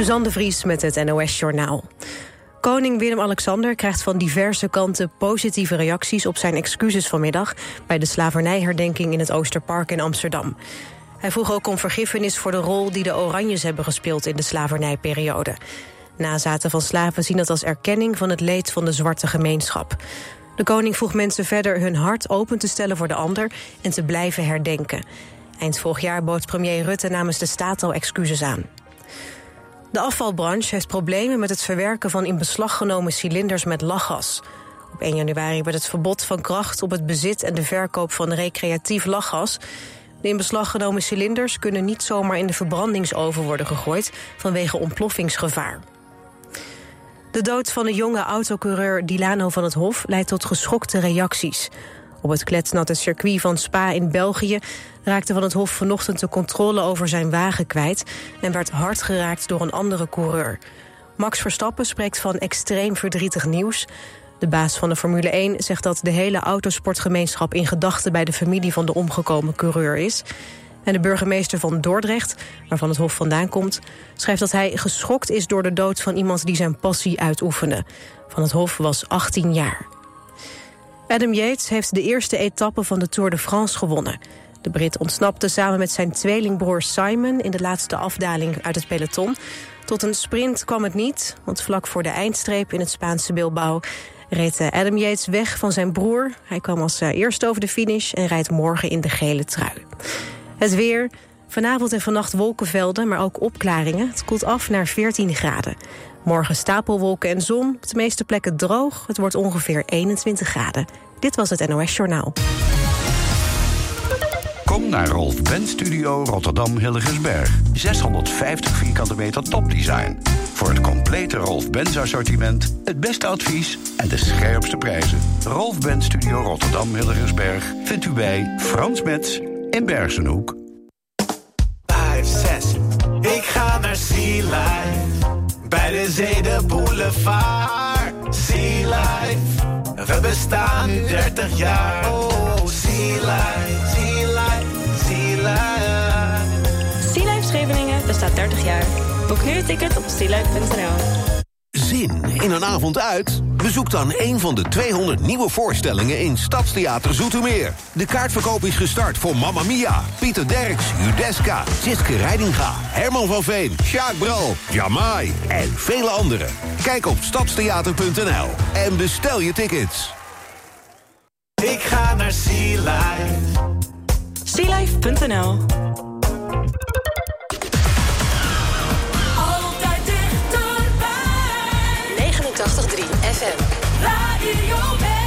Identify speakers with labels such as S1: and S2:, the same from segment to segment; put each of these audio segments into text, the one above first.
S1: Suzanne de Vries met het NOS Journaal. Koning Willem-Alexander krijgt van diverse kanten positieve reacties op zijn excuses vanmiddag bij de slavernijherdenking in het Oosterpark in Amsterdam. Hij vroeg ook om vergiffenis voor de rol die de Oranjes hebben gespeeld in de slavernijperiode. Nazaten van slaven zien dat als erkenning van het leed van de zwarte gemeenschap. De koning vroeg mensen verder hun hart open te stellen voor de ander en te blijven herdenken. Eind vorig jaar bood premier Rutte namens de staat al excuses aan. De afvalbranche heeft problemen met het verwerken van in beslag genomen cilinders met lachgas. Op 1 januari werd het verbod van kracht op het bezit en de verkoop van recreatief lachgas. De in beslag genomen cilinders kunnen niet zomaar in de verbrandingsoven worden gegooid vanwege ontploffingsgevaar. De dood van de jonge autocoureur Dilano van het Hof leidt tot geschokte reacties. Op het kletsnatte circuit van Spa in België raakte Van het Hof vanochtend de controle over zijn wagen kwijt en werd hard geraakt door een andere coureur. Max Verstappen spreekt van extreem verdrietig nieuws. De baas van de Formule 1 zegt dat de hele autosportgemeenschap in gedachten bij de familie van de omgekomen coureur is. En de burgemeester van Dordrecht, waarvan het Hof vandaan komt, schrijft dat hij geschokt is door de dood van iemand die zijn passie uitoefende. Van het Hof was 18 jaar. Adam Yates heeft de eerste etappe van de Tour de France gewonnen. De Brit ontsnapte samen met zijn tweelingbroer Simon... in de laatste afdaling uit het peloton. Tot een sprint kwam het niet, want vlak voor de eindstreep... in het Spaanse Bilbao reed Adam Yates weg van zijn broer. Hij kwam als eh, eerste over de finish en rijdt morgen in de gele trui. Het weer... Vanavond en vannacht wolkenvelden, maar ook opklaringen. Het koelt af naar 14 graden. Morgen stapelwolken en zon, op de meeste plekken droog. Het wordt ongeveer 21 graden. Dit was het NOS Journaal.
S2: Kom naar Rolf Ben Studio Rotterdam Hilligensberg. 650 vierkante meter topdesign. Voor het complete Rolf Benz assortiment, het beste advies en de scherpste prijzen. Rolf Ben Studio Rotterdam Hilligensberg vindt u bij Frans Metz in Bergenhoek.
S3: 5, 6. Ik ga naar Sea Life. Bij de zee de boulevard. Sea Life. We bestaan nu 30 jaar. Oh, Sea Life. Sea Life. Sea Life.
S4: Sea Life Scheveningen bestaat 30 jaar. Boek nu een ticket op sealife.nl.
S5: Zin in een avond uit? Bezoek dan een van de 200 nieuwe voorstellingen in Stadstheater Zoetermeer. De kaartverkoop is gestart voor Mamma Mia, Pieter Derks, Judeska, Siske Reidinga, Herman van Veen, Sjaak Bral, Jamai en vele anderen. Kijk op stadstheater.nl en bestel je tickets.
S3: Ik ga naar Sea Life.
S4: sealife.nl
S6: FM.
S7: Radio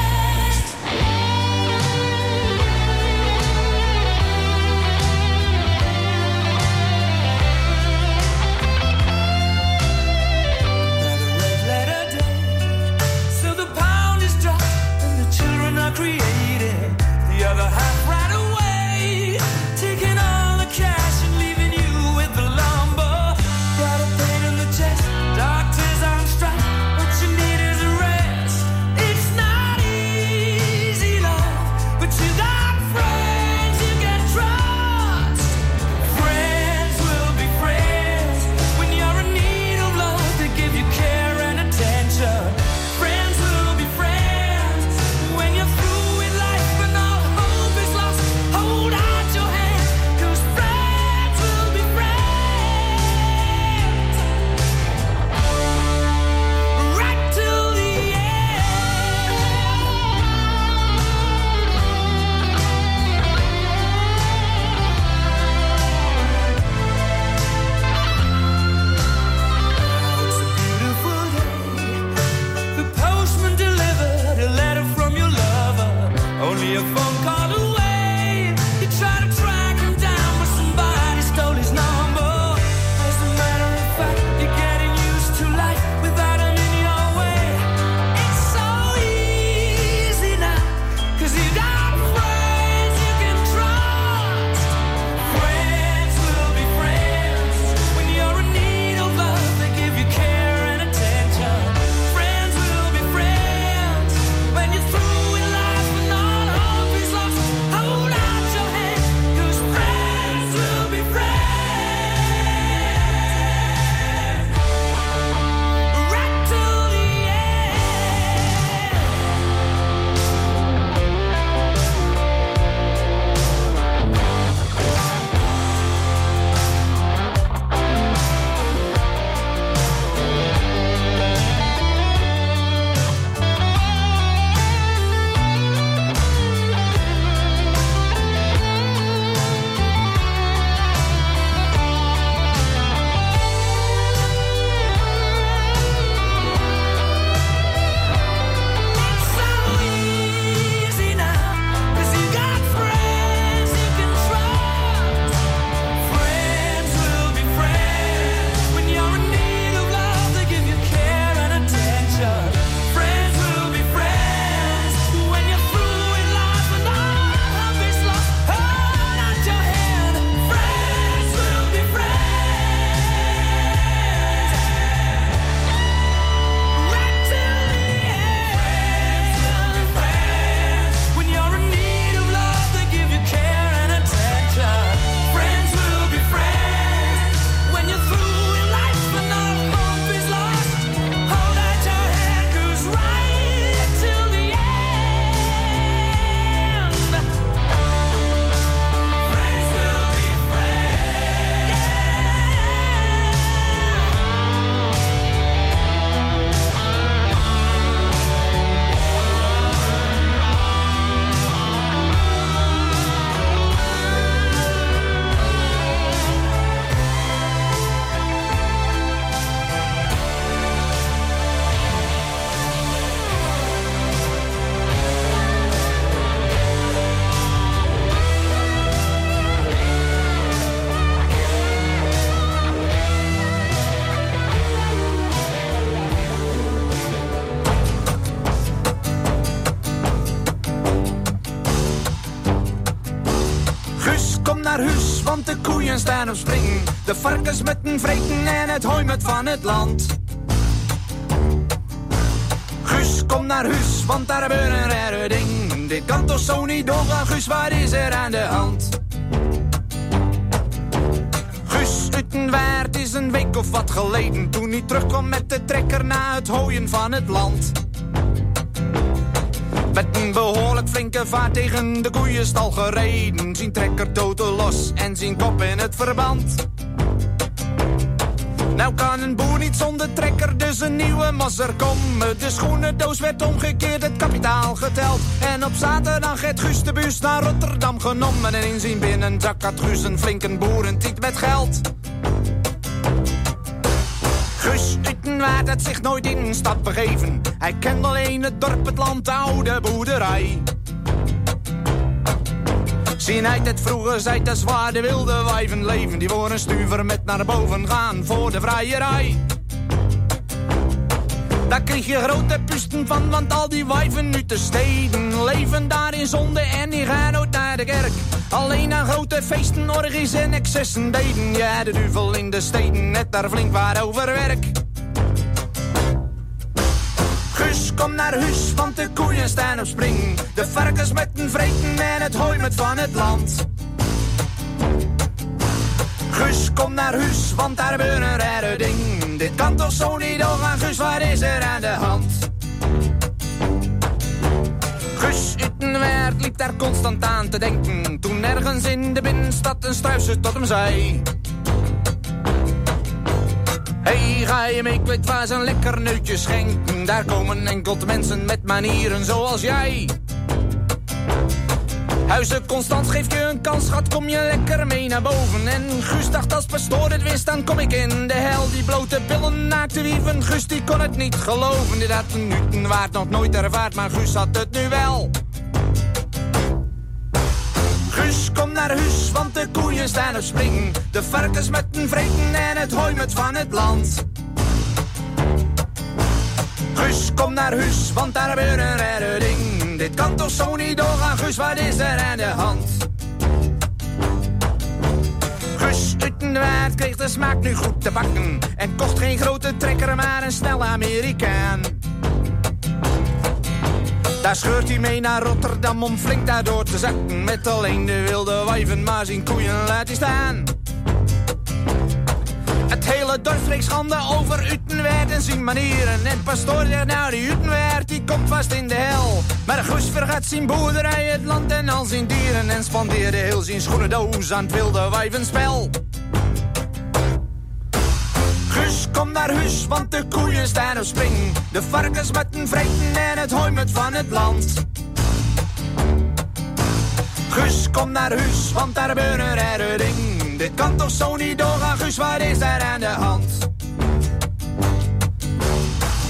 S6: staan op spring. De varkens met een vreten en het hooi met van het land. Guus, kom naar huis, want daar gebeurt een rare ding. Dit kan toch zo niet doorgaan, Guus, wat is er aan de hand? Guus Utenwaard is een week of wat geleden... toen hij terugkwam met de trekker na het hooien van het land. Met een behoorlijk flinke vaart tegen de koeienstal gereden. Zien trekker totaal los en zien kop in het verband. Nou kan een boer niet zonder trekker, dus een nieuwe masser komen. De schoenendoos werd omgekeerd, het kapitaal geteld. En op zaterdag het Guus de bus naar Rotterdam genomen. En in zijn binnenzak had Guus een flinke boerentiet met geld. Utenwaard had zich nooit in een stad begeven. Hij kende alleen het dorp, het land, de oude boerderij. Zien uit het vroeger zei dat zwaar de wilde wijven leven. Die voor een stuver met naar boven gaan voor de vrijerij. Daar kreeg je grote pusten van, want al die wijven nu te steden leven daar in zonde en die gaan nooit naar de kerk. Alleen aan grote feesten, orgies en excessen deden. Ja, de duvel in de steden, net daar flink waar over werk. Kom naar huis, want de koeien staan op spring. De varkens met een vreten en het hooi met van het land. Guus, kom naar huis, want daar gebeurt een rare ding. Dit kan toch zo niet doorgaan, Guus, wat is er aan de hand? Guus Utenwaard liep daar constant aan te denken. Toen ergens in de binnenstad een struisje tot hem zei. Hey, ga je mee, ze een lekker neutje schenken. Daar komen enkel mensen met manieren zoals jij. Huizen Constant geeft je een kans, schat, kom je lekker mee naar boven. En Guus dacht als pastoor het wist, dan kom ik in de hel. Die blote billen naakte wieven, Guus die kon het niet geloven. Dit had een waard nog nooit ervaard, maar Guus had het nu wel. Naar huis, want de koeien staan op spring. De varkens met een vreten en het hooi met van het land. Guus, kom naar huis, want daar gebeurt een ding. Dit kan toch zo niet doorgaan, Guus, wat is er aan de hand? Guus Utenwaard kreeg de smaak nu goed te bakken. En kocht geen grote trekker, maar een snelle Amerikaan. Daar scheurt hij mee naar Rotterdam om flink daardoor te zakken. Met alleen de wilde wijven, maar zijn koeien laat hij staan. Het hele dorp spreekt schande over Utenwaard en zijn manieren. En pastoor zegt nou, die Utenwaard die komt vast in de hel. Maar de vergat zijn boerderij, het land en al zijn dieren. En spandeerde heel zijn schoenendoos aan het wilde wijvenspel. Guus, naar huis, want de koeien staan op spring. De varkens met een vreten en het hooi met van het land. Guus, kom naar huis, want daar gebeurt een rare ding. Dit kan toch zo niet doorgaan, Guus, wat is er aan de hand?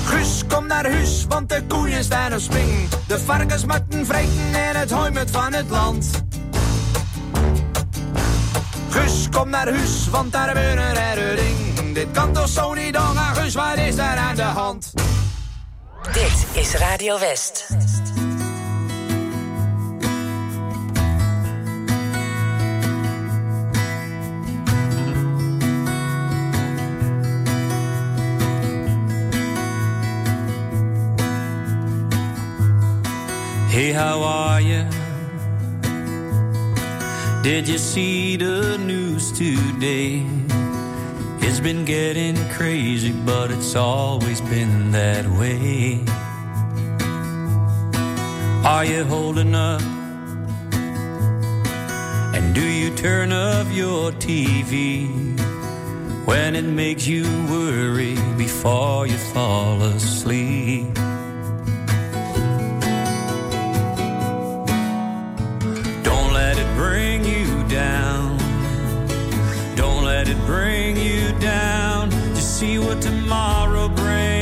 S6: Guus, kom naar huis, want de koeien staan op spring. De varkens met een vreten en het hooi met van het land. Guus, kom naar huis, want daar gebeurt een rare Dit kan toch zo niet doorgaan, Guus, wat is er aan de hand?
S8: Dit is Radio West.
S9: Hey, how are you? Did you see the news today? It's been getting crazy, but it's always been that way. Are you holding up? And do you turn off your TV when it makes you worry before you fall asleep? Don't let it bring you down. Let it bring you down. Just see what tomorrow brings.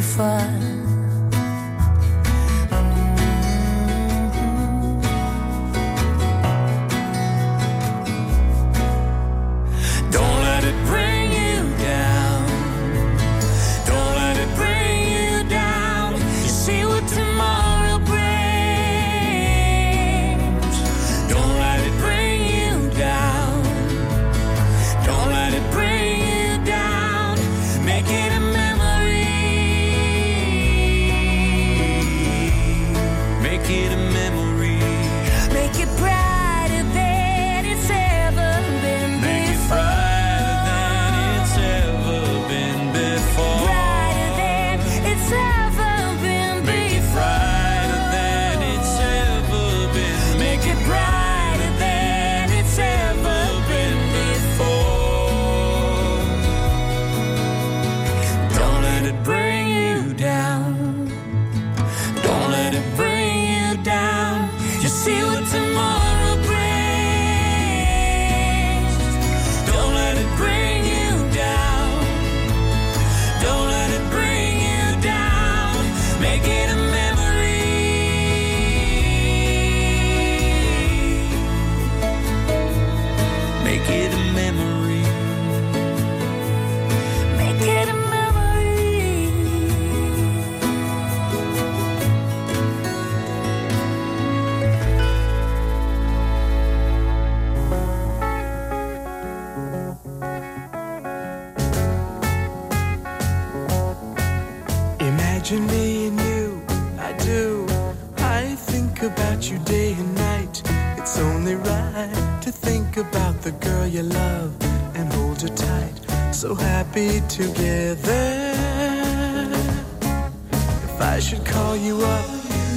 S7: 35 get
S9: a memory.
S10: Think about the girl you love and hold her tight. So happy together. If I should call you up,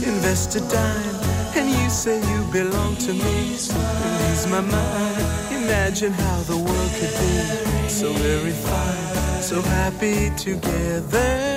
S10: invest a dime, and you say you belong to me, release my mind. Imagine how the world could be so very fine, so happy together.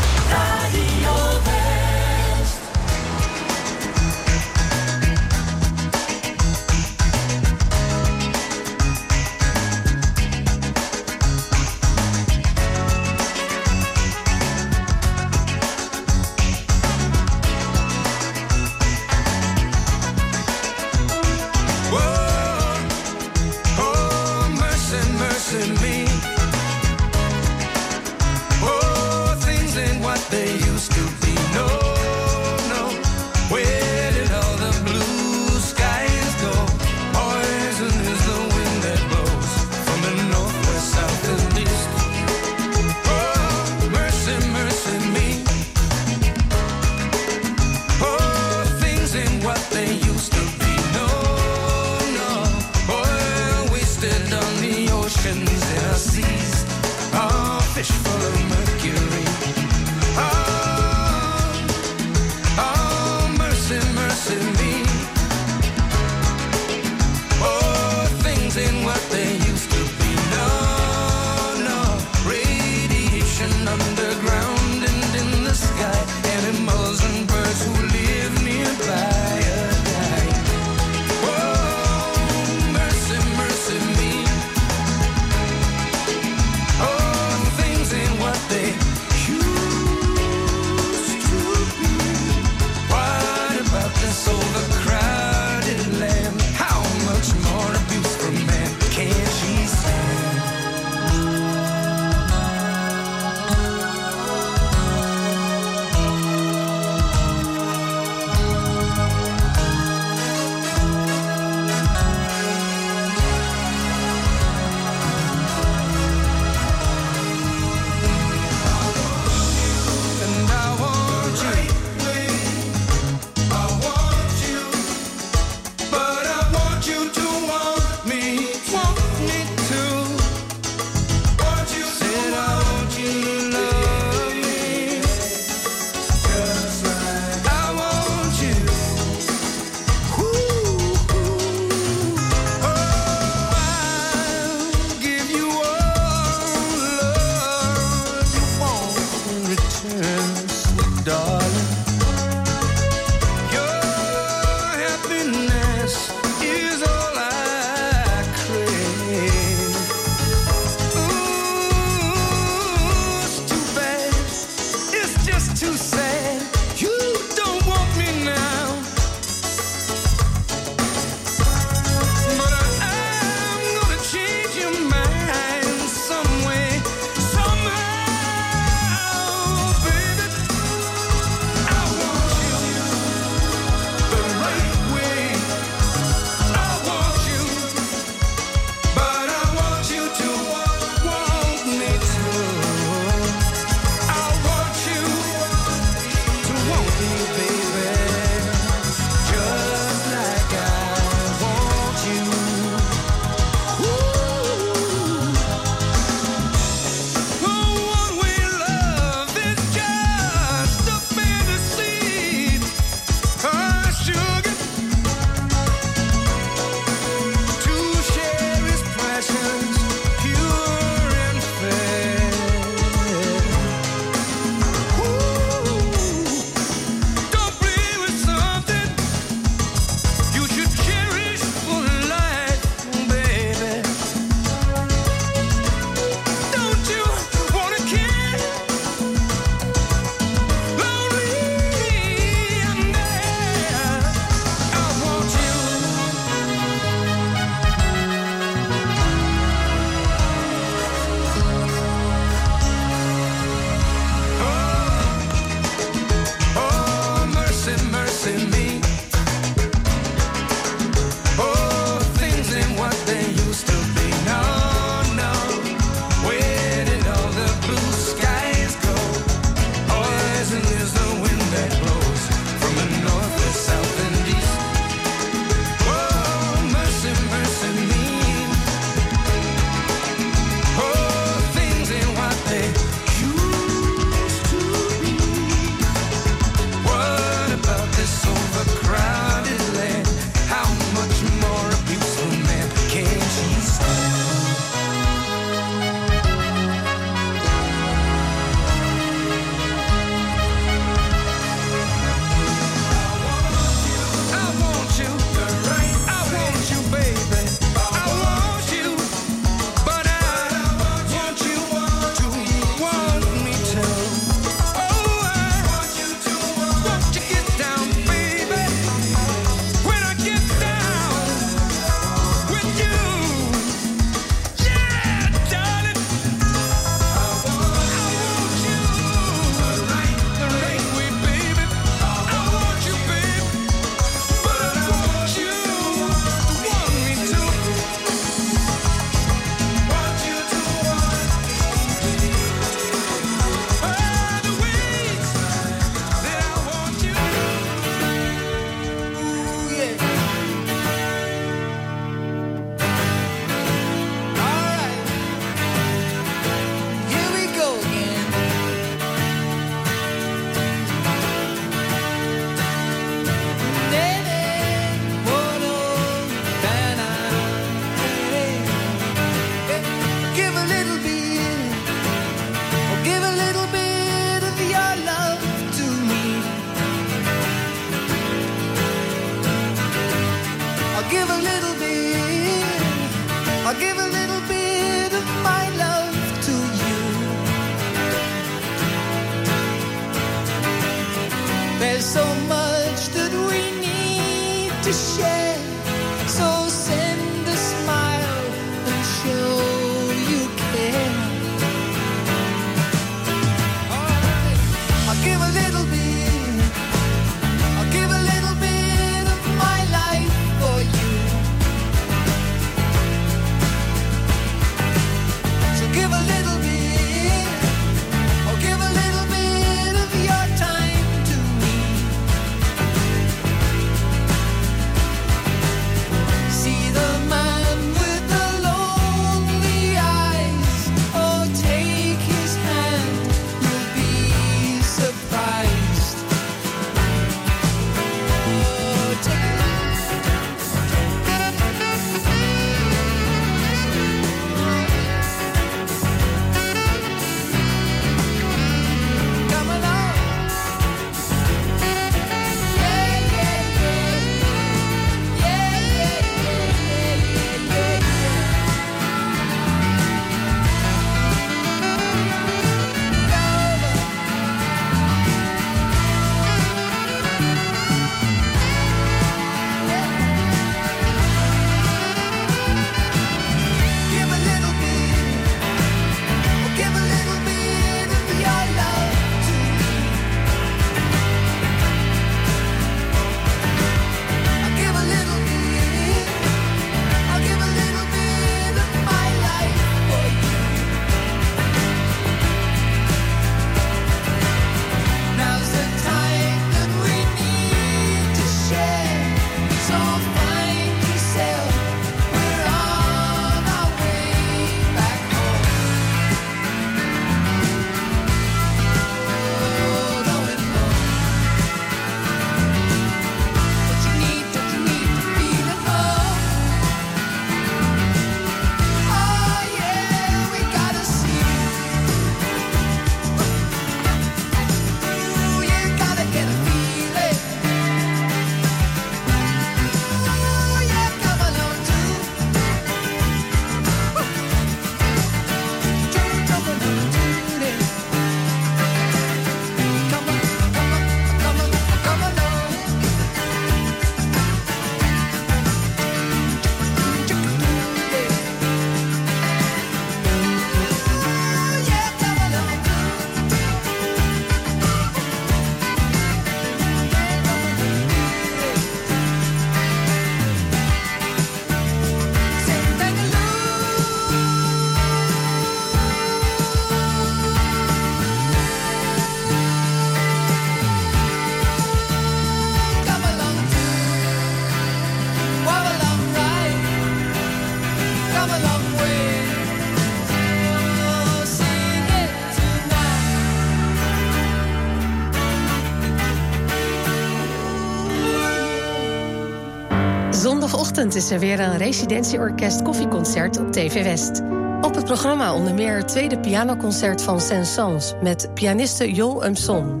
S11: Vanochtend is er weer een residentieorkest koffieconcert op TV West. Op het programma onder meer het tweede pianoconcert van Saint-Saëns met pianiste Jo Umson.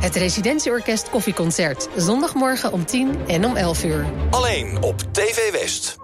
S11: Het residentieorkest koffieconcert, zondagmorgen om 10 en om 11 uur.
S12: Alleen op TV West.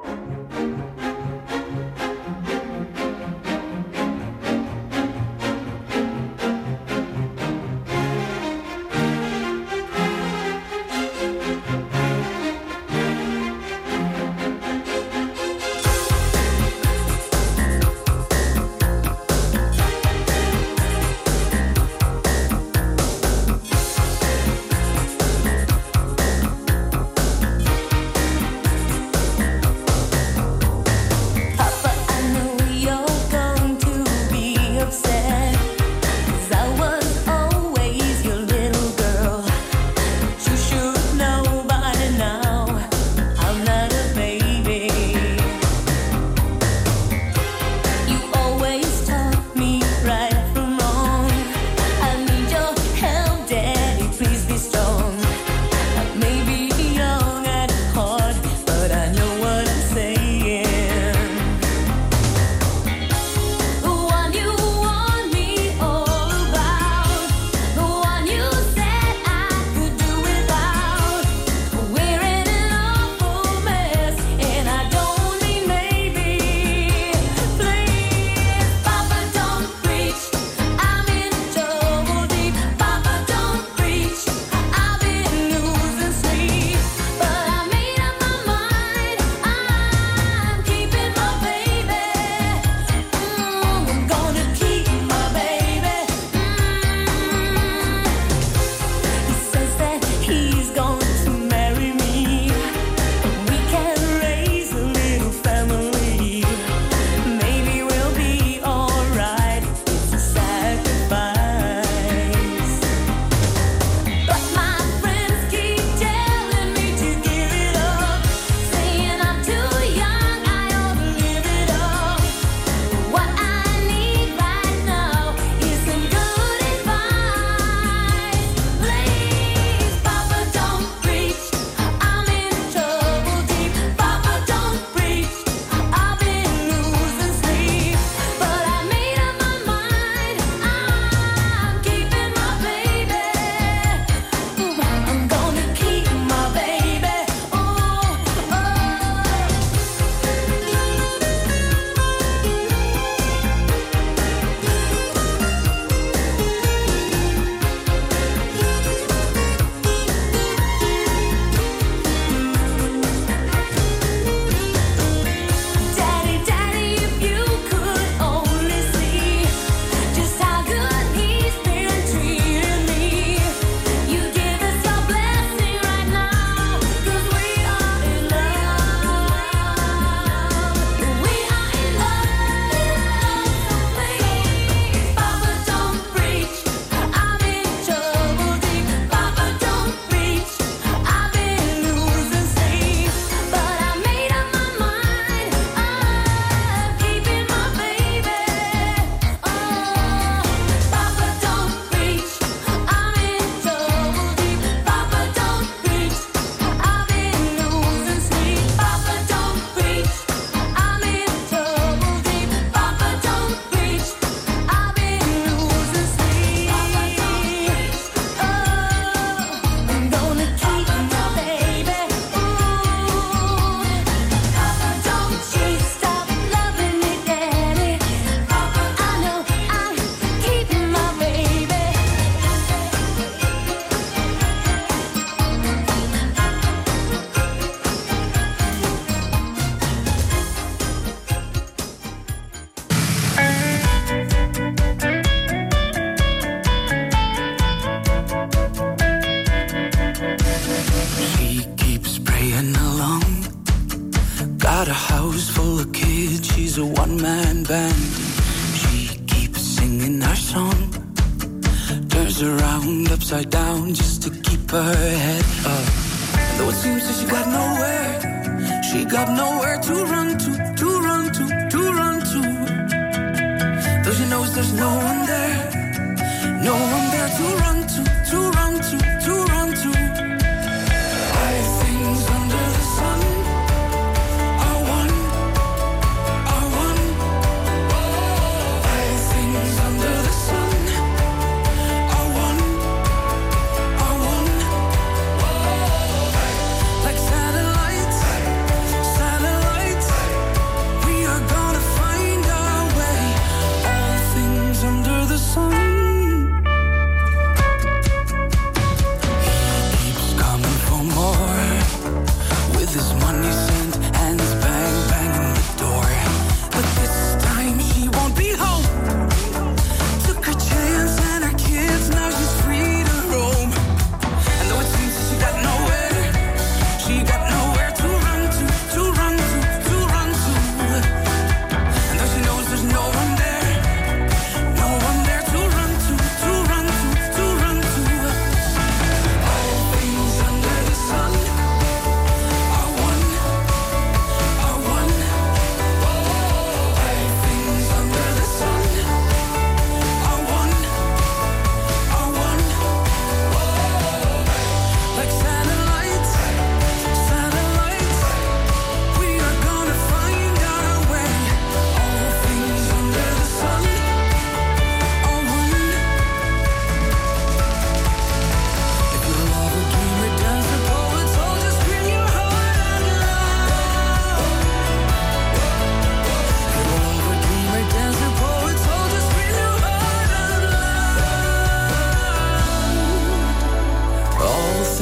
S9: there's no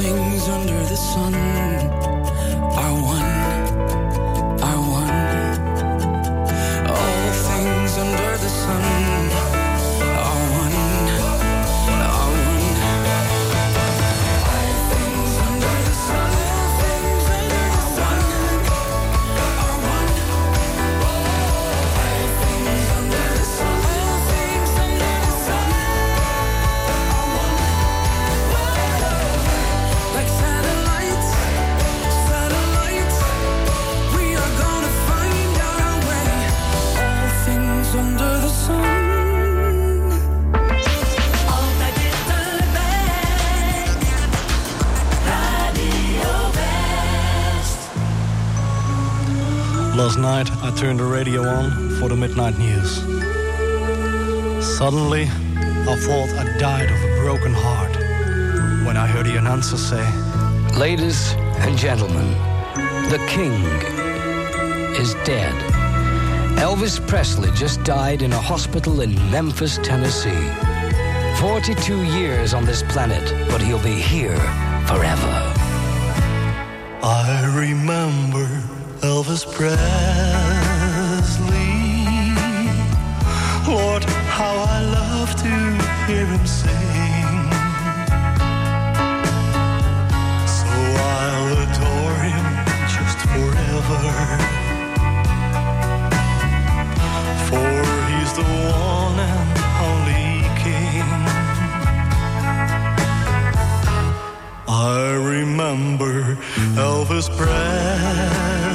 S10: things under the sun are one, are one. All things under the sun. turn the radio
S13: on for the midnight news. Suddenly, I thought I died of a broken heart when I heard the announcer say,
S14: Ladies and gentlemen, the king is dead. Elvis Presley just died in a hospital in Memphis, Tennessee. 42 years on this planet, but he'll be here forever.
S13: I remember Elvis Presley. love to hear him sing. So I'll adore him just forever. For he's the one and only king. I remember Elvis Presley.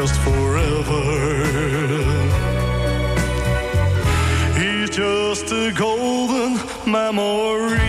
S13: just forever. He's just a golden memory.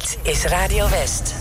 S8: Dit is Radio West.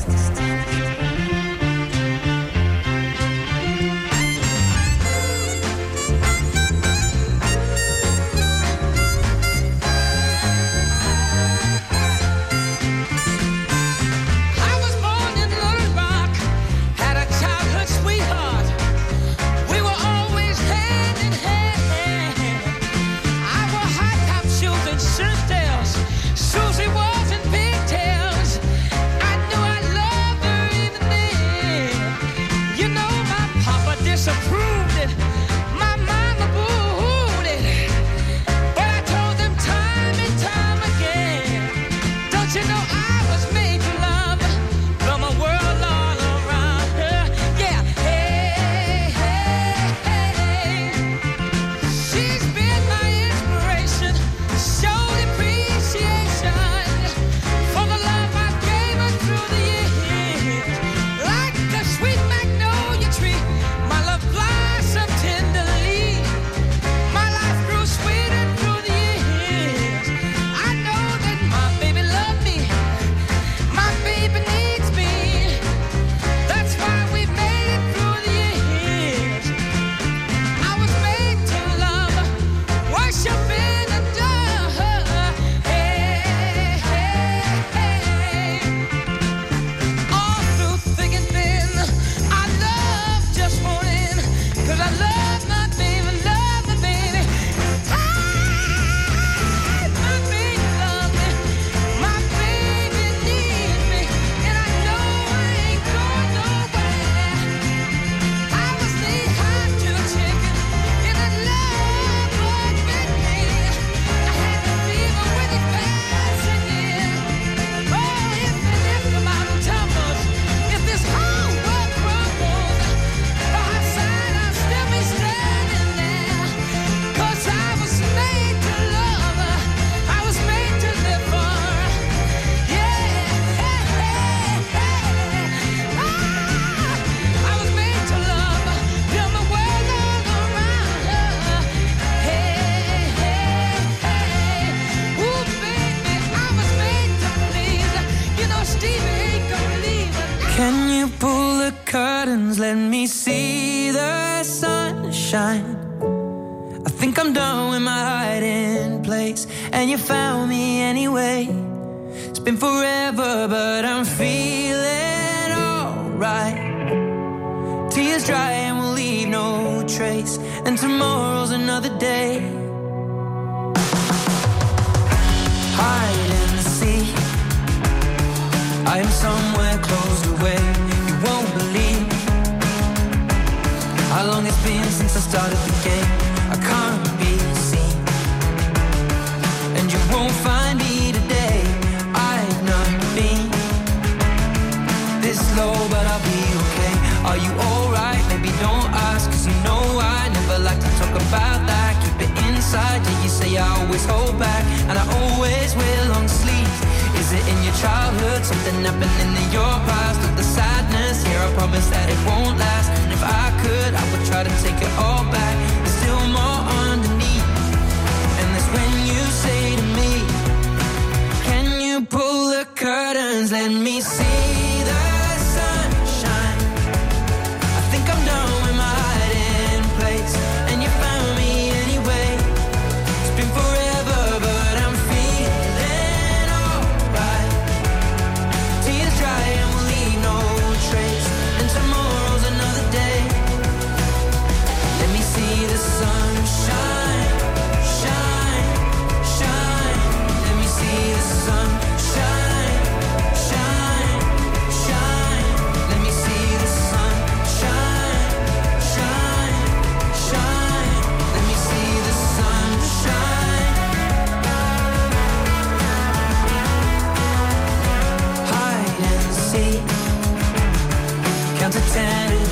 S15: To take it all back.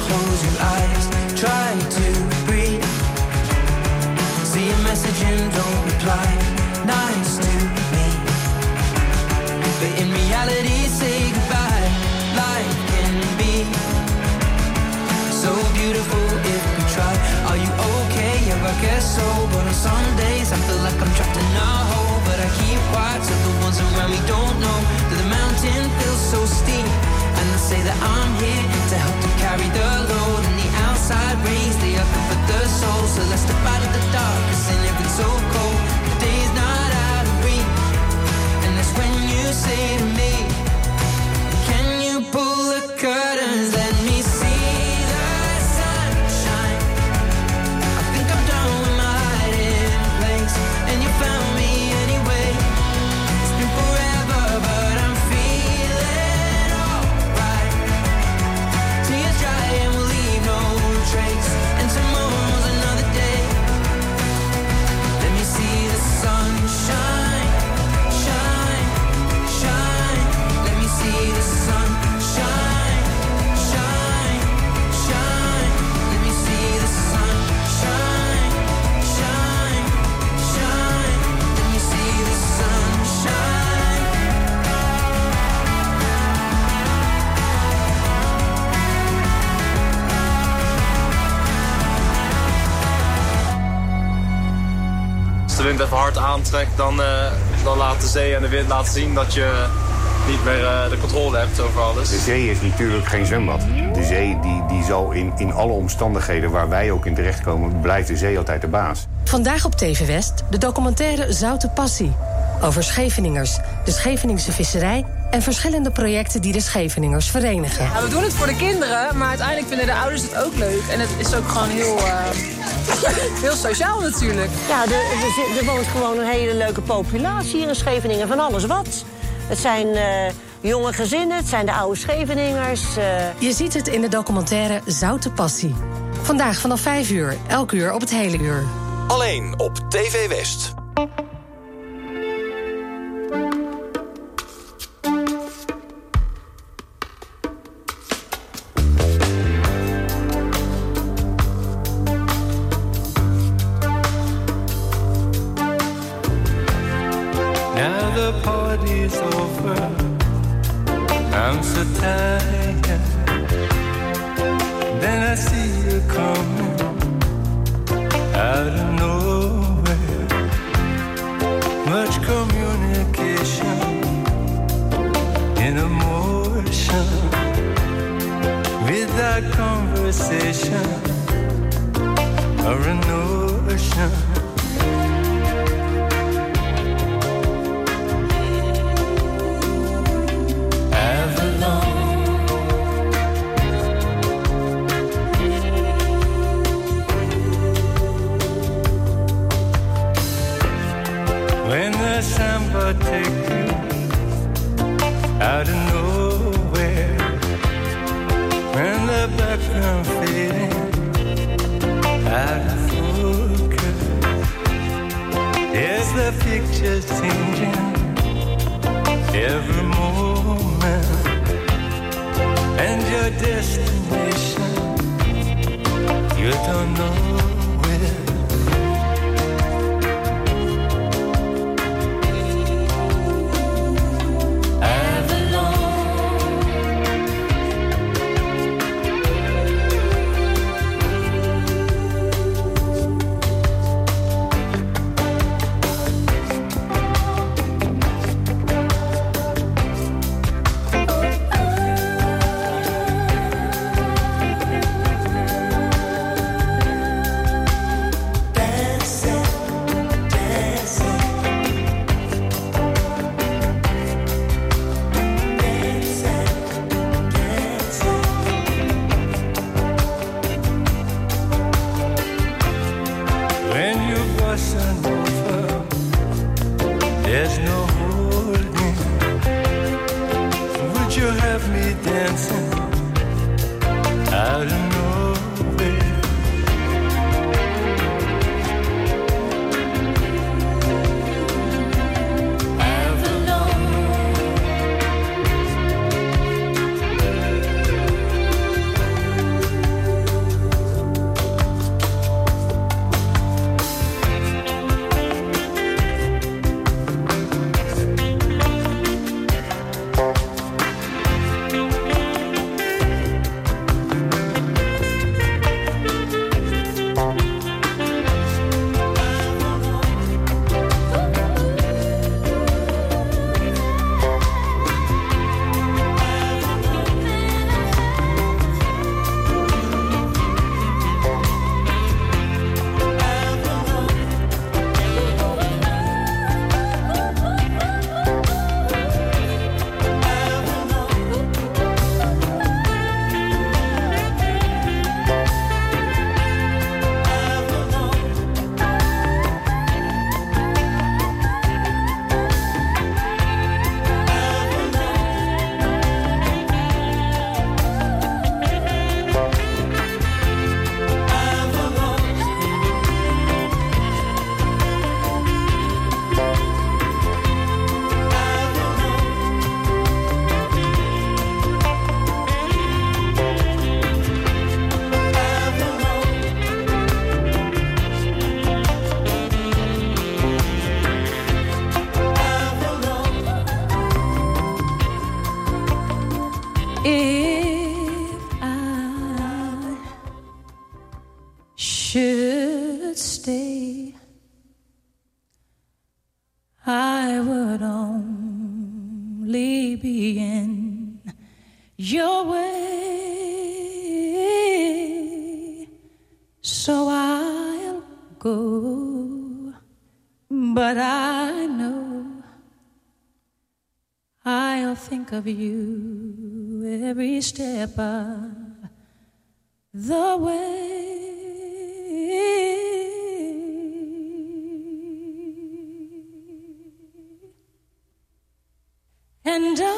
S15: Close your eyes. Try to breathe. See a message and don't reply. Nice to me. But in reality, say goodbye. Life can be so beautiful if we try. Are you okay? Yeah, I guess so. But on some days, I feel like I'm trapped in a hole. But I keep quiet so the ones around me don't know that the mountain say that I'm here to help to carry the load. And the outside rays, they are good for the soul. So let's step out of the darkness and if it's so cold, the day's not out of reach. And that's when you say to me, Can you pull the curtains?
S16: Laten zien dat je niet meer eh, de controle hebt over alles.
S17: De zee is natuurlijk geen zwembad. De zee die, die zal in, in alle omstandigheden waar wij ook in terechtkomen... blijft de zee altijd de baas.
S11: Vandaag op TV West de documentaire Zoute Passie. Over Scheveningers, de Scheveningse visserij... en verschillende projecten die de Scheveningers verenigen.
S18: Ja, we doen het voor de kinderen, maar uiteindelijk vinden de ouders het ook leuk. En het is ook gewoon heel, eh, heel sociaal natuurlijk.
S19: Ja, er, er, er woont gewoon een hele leuke populatie hier in Scheveningen. Van alles wat. Het zijn eh, jonge gezinnen, het zijn de oude Scheveningers. eh.
S11: Je ziet het in de documentaire Zoute Passie. Vandaag vanaf 5 uur, elk uur op het hele uur.
S12: Alleen op TV West.
S13: your
S20: way. So I'll go, but I know I'll think of you every step of the way. And I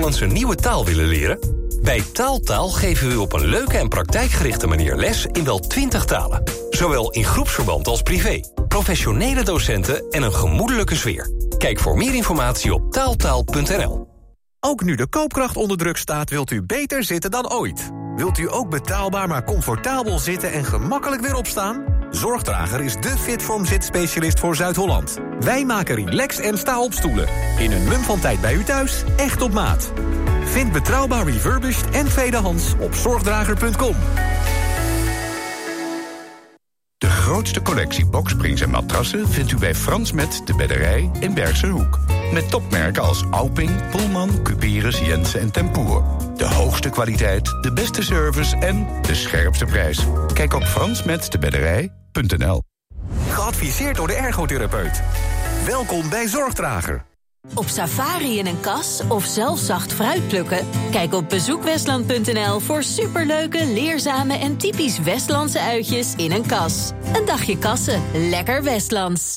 S21: al eens een nieuwe taal willen leren? Bij Taaltaal geven we u op een leuke en praktijkgerichte manier les in wel 20 talen. Zowel in groepsverband als privé. Professionele docenten en een gemoedelijke sfeer. Kijk voor meer informatie op taaltaal.nl.
S22: Ook nu de koopkracht onder druk staat, wilt u beter zitten dan ooit. Wilt u ook betaalbaar maar comfortabel zitten en gemakkelijk weer opstaan? Zorgdrager is de Fitform zitspecialist voor Zuid-Holland. Wij maken relax- en sta-opstoelen. In een mum van tijd bij u thuis, echt op maat. Vind betrouwbaar refurbished en tweedehands op zorgdrager.com.
S2: De grootste collectie boksprings en matrassen vindt u bij Frans Met de Bedderij in Bergse Hoek. Met topmerken als Alping, Pullman, Cuperus, Jensen en Tempoer. De hoogste kwaliteit, de beste service en de scherpste prijs. Kijk op fransmetdebedderij.nl
S22: Geadviseerd door de ergotherapeut. Welkom bij Zorgdrager.
S12: Op safari in een kas of zelf zacht fruit plukken? Kijk op bezoekwestland.nl voor superleuke, leerzame en typisch Westlandse uitjes in een kas. Een dagje kassen, lekker Westlands.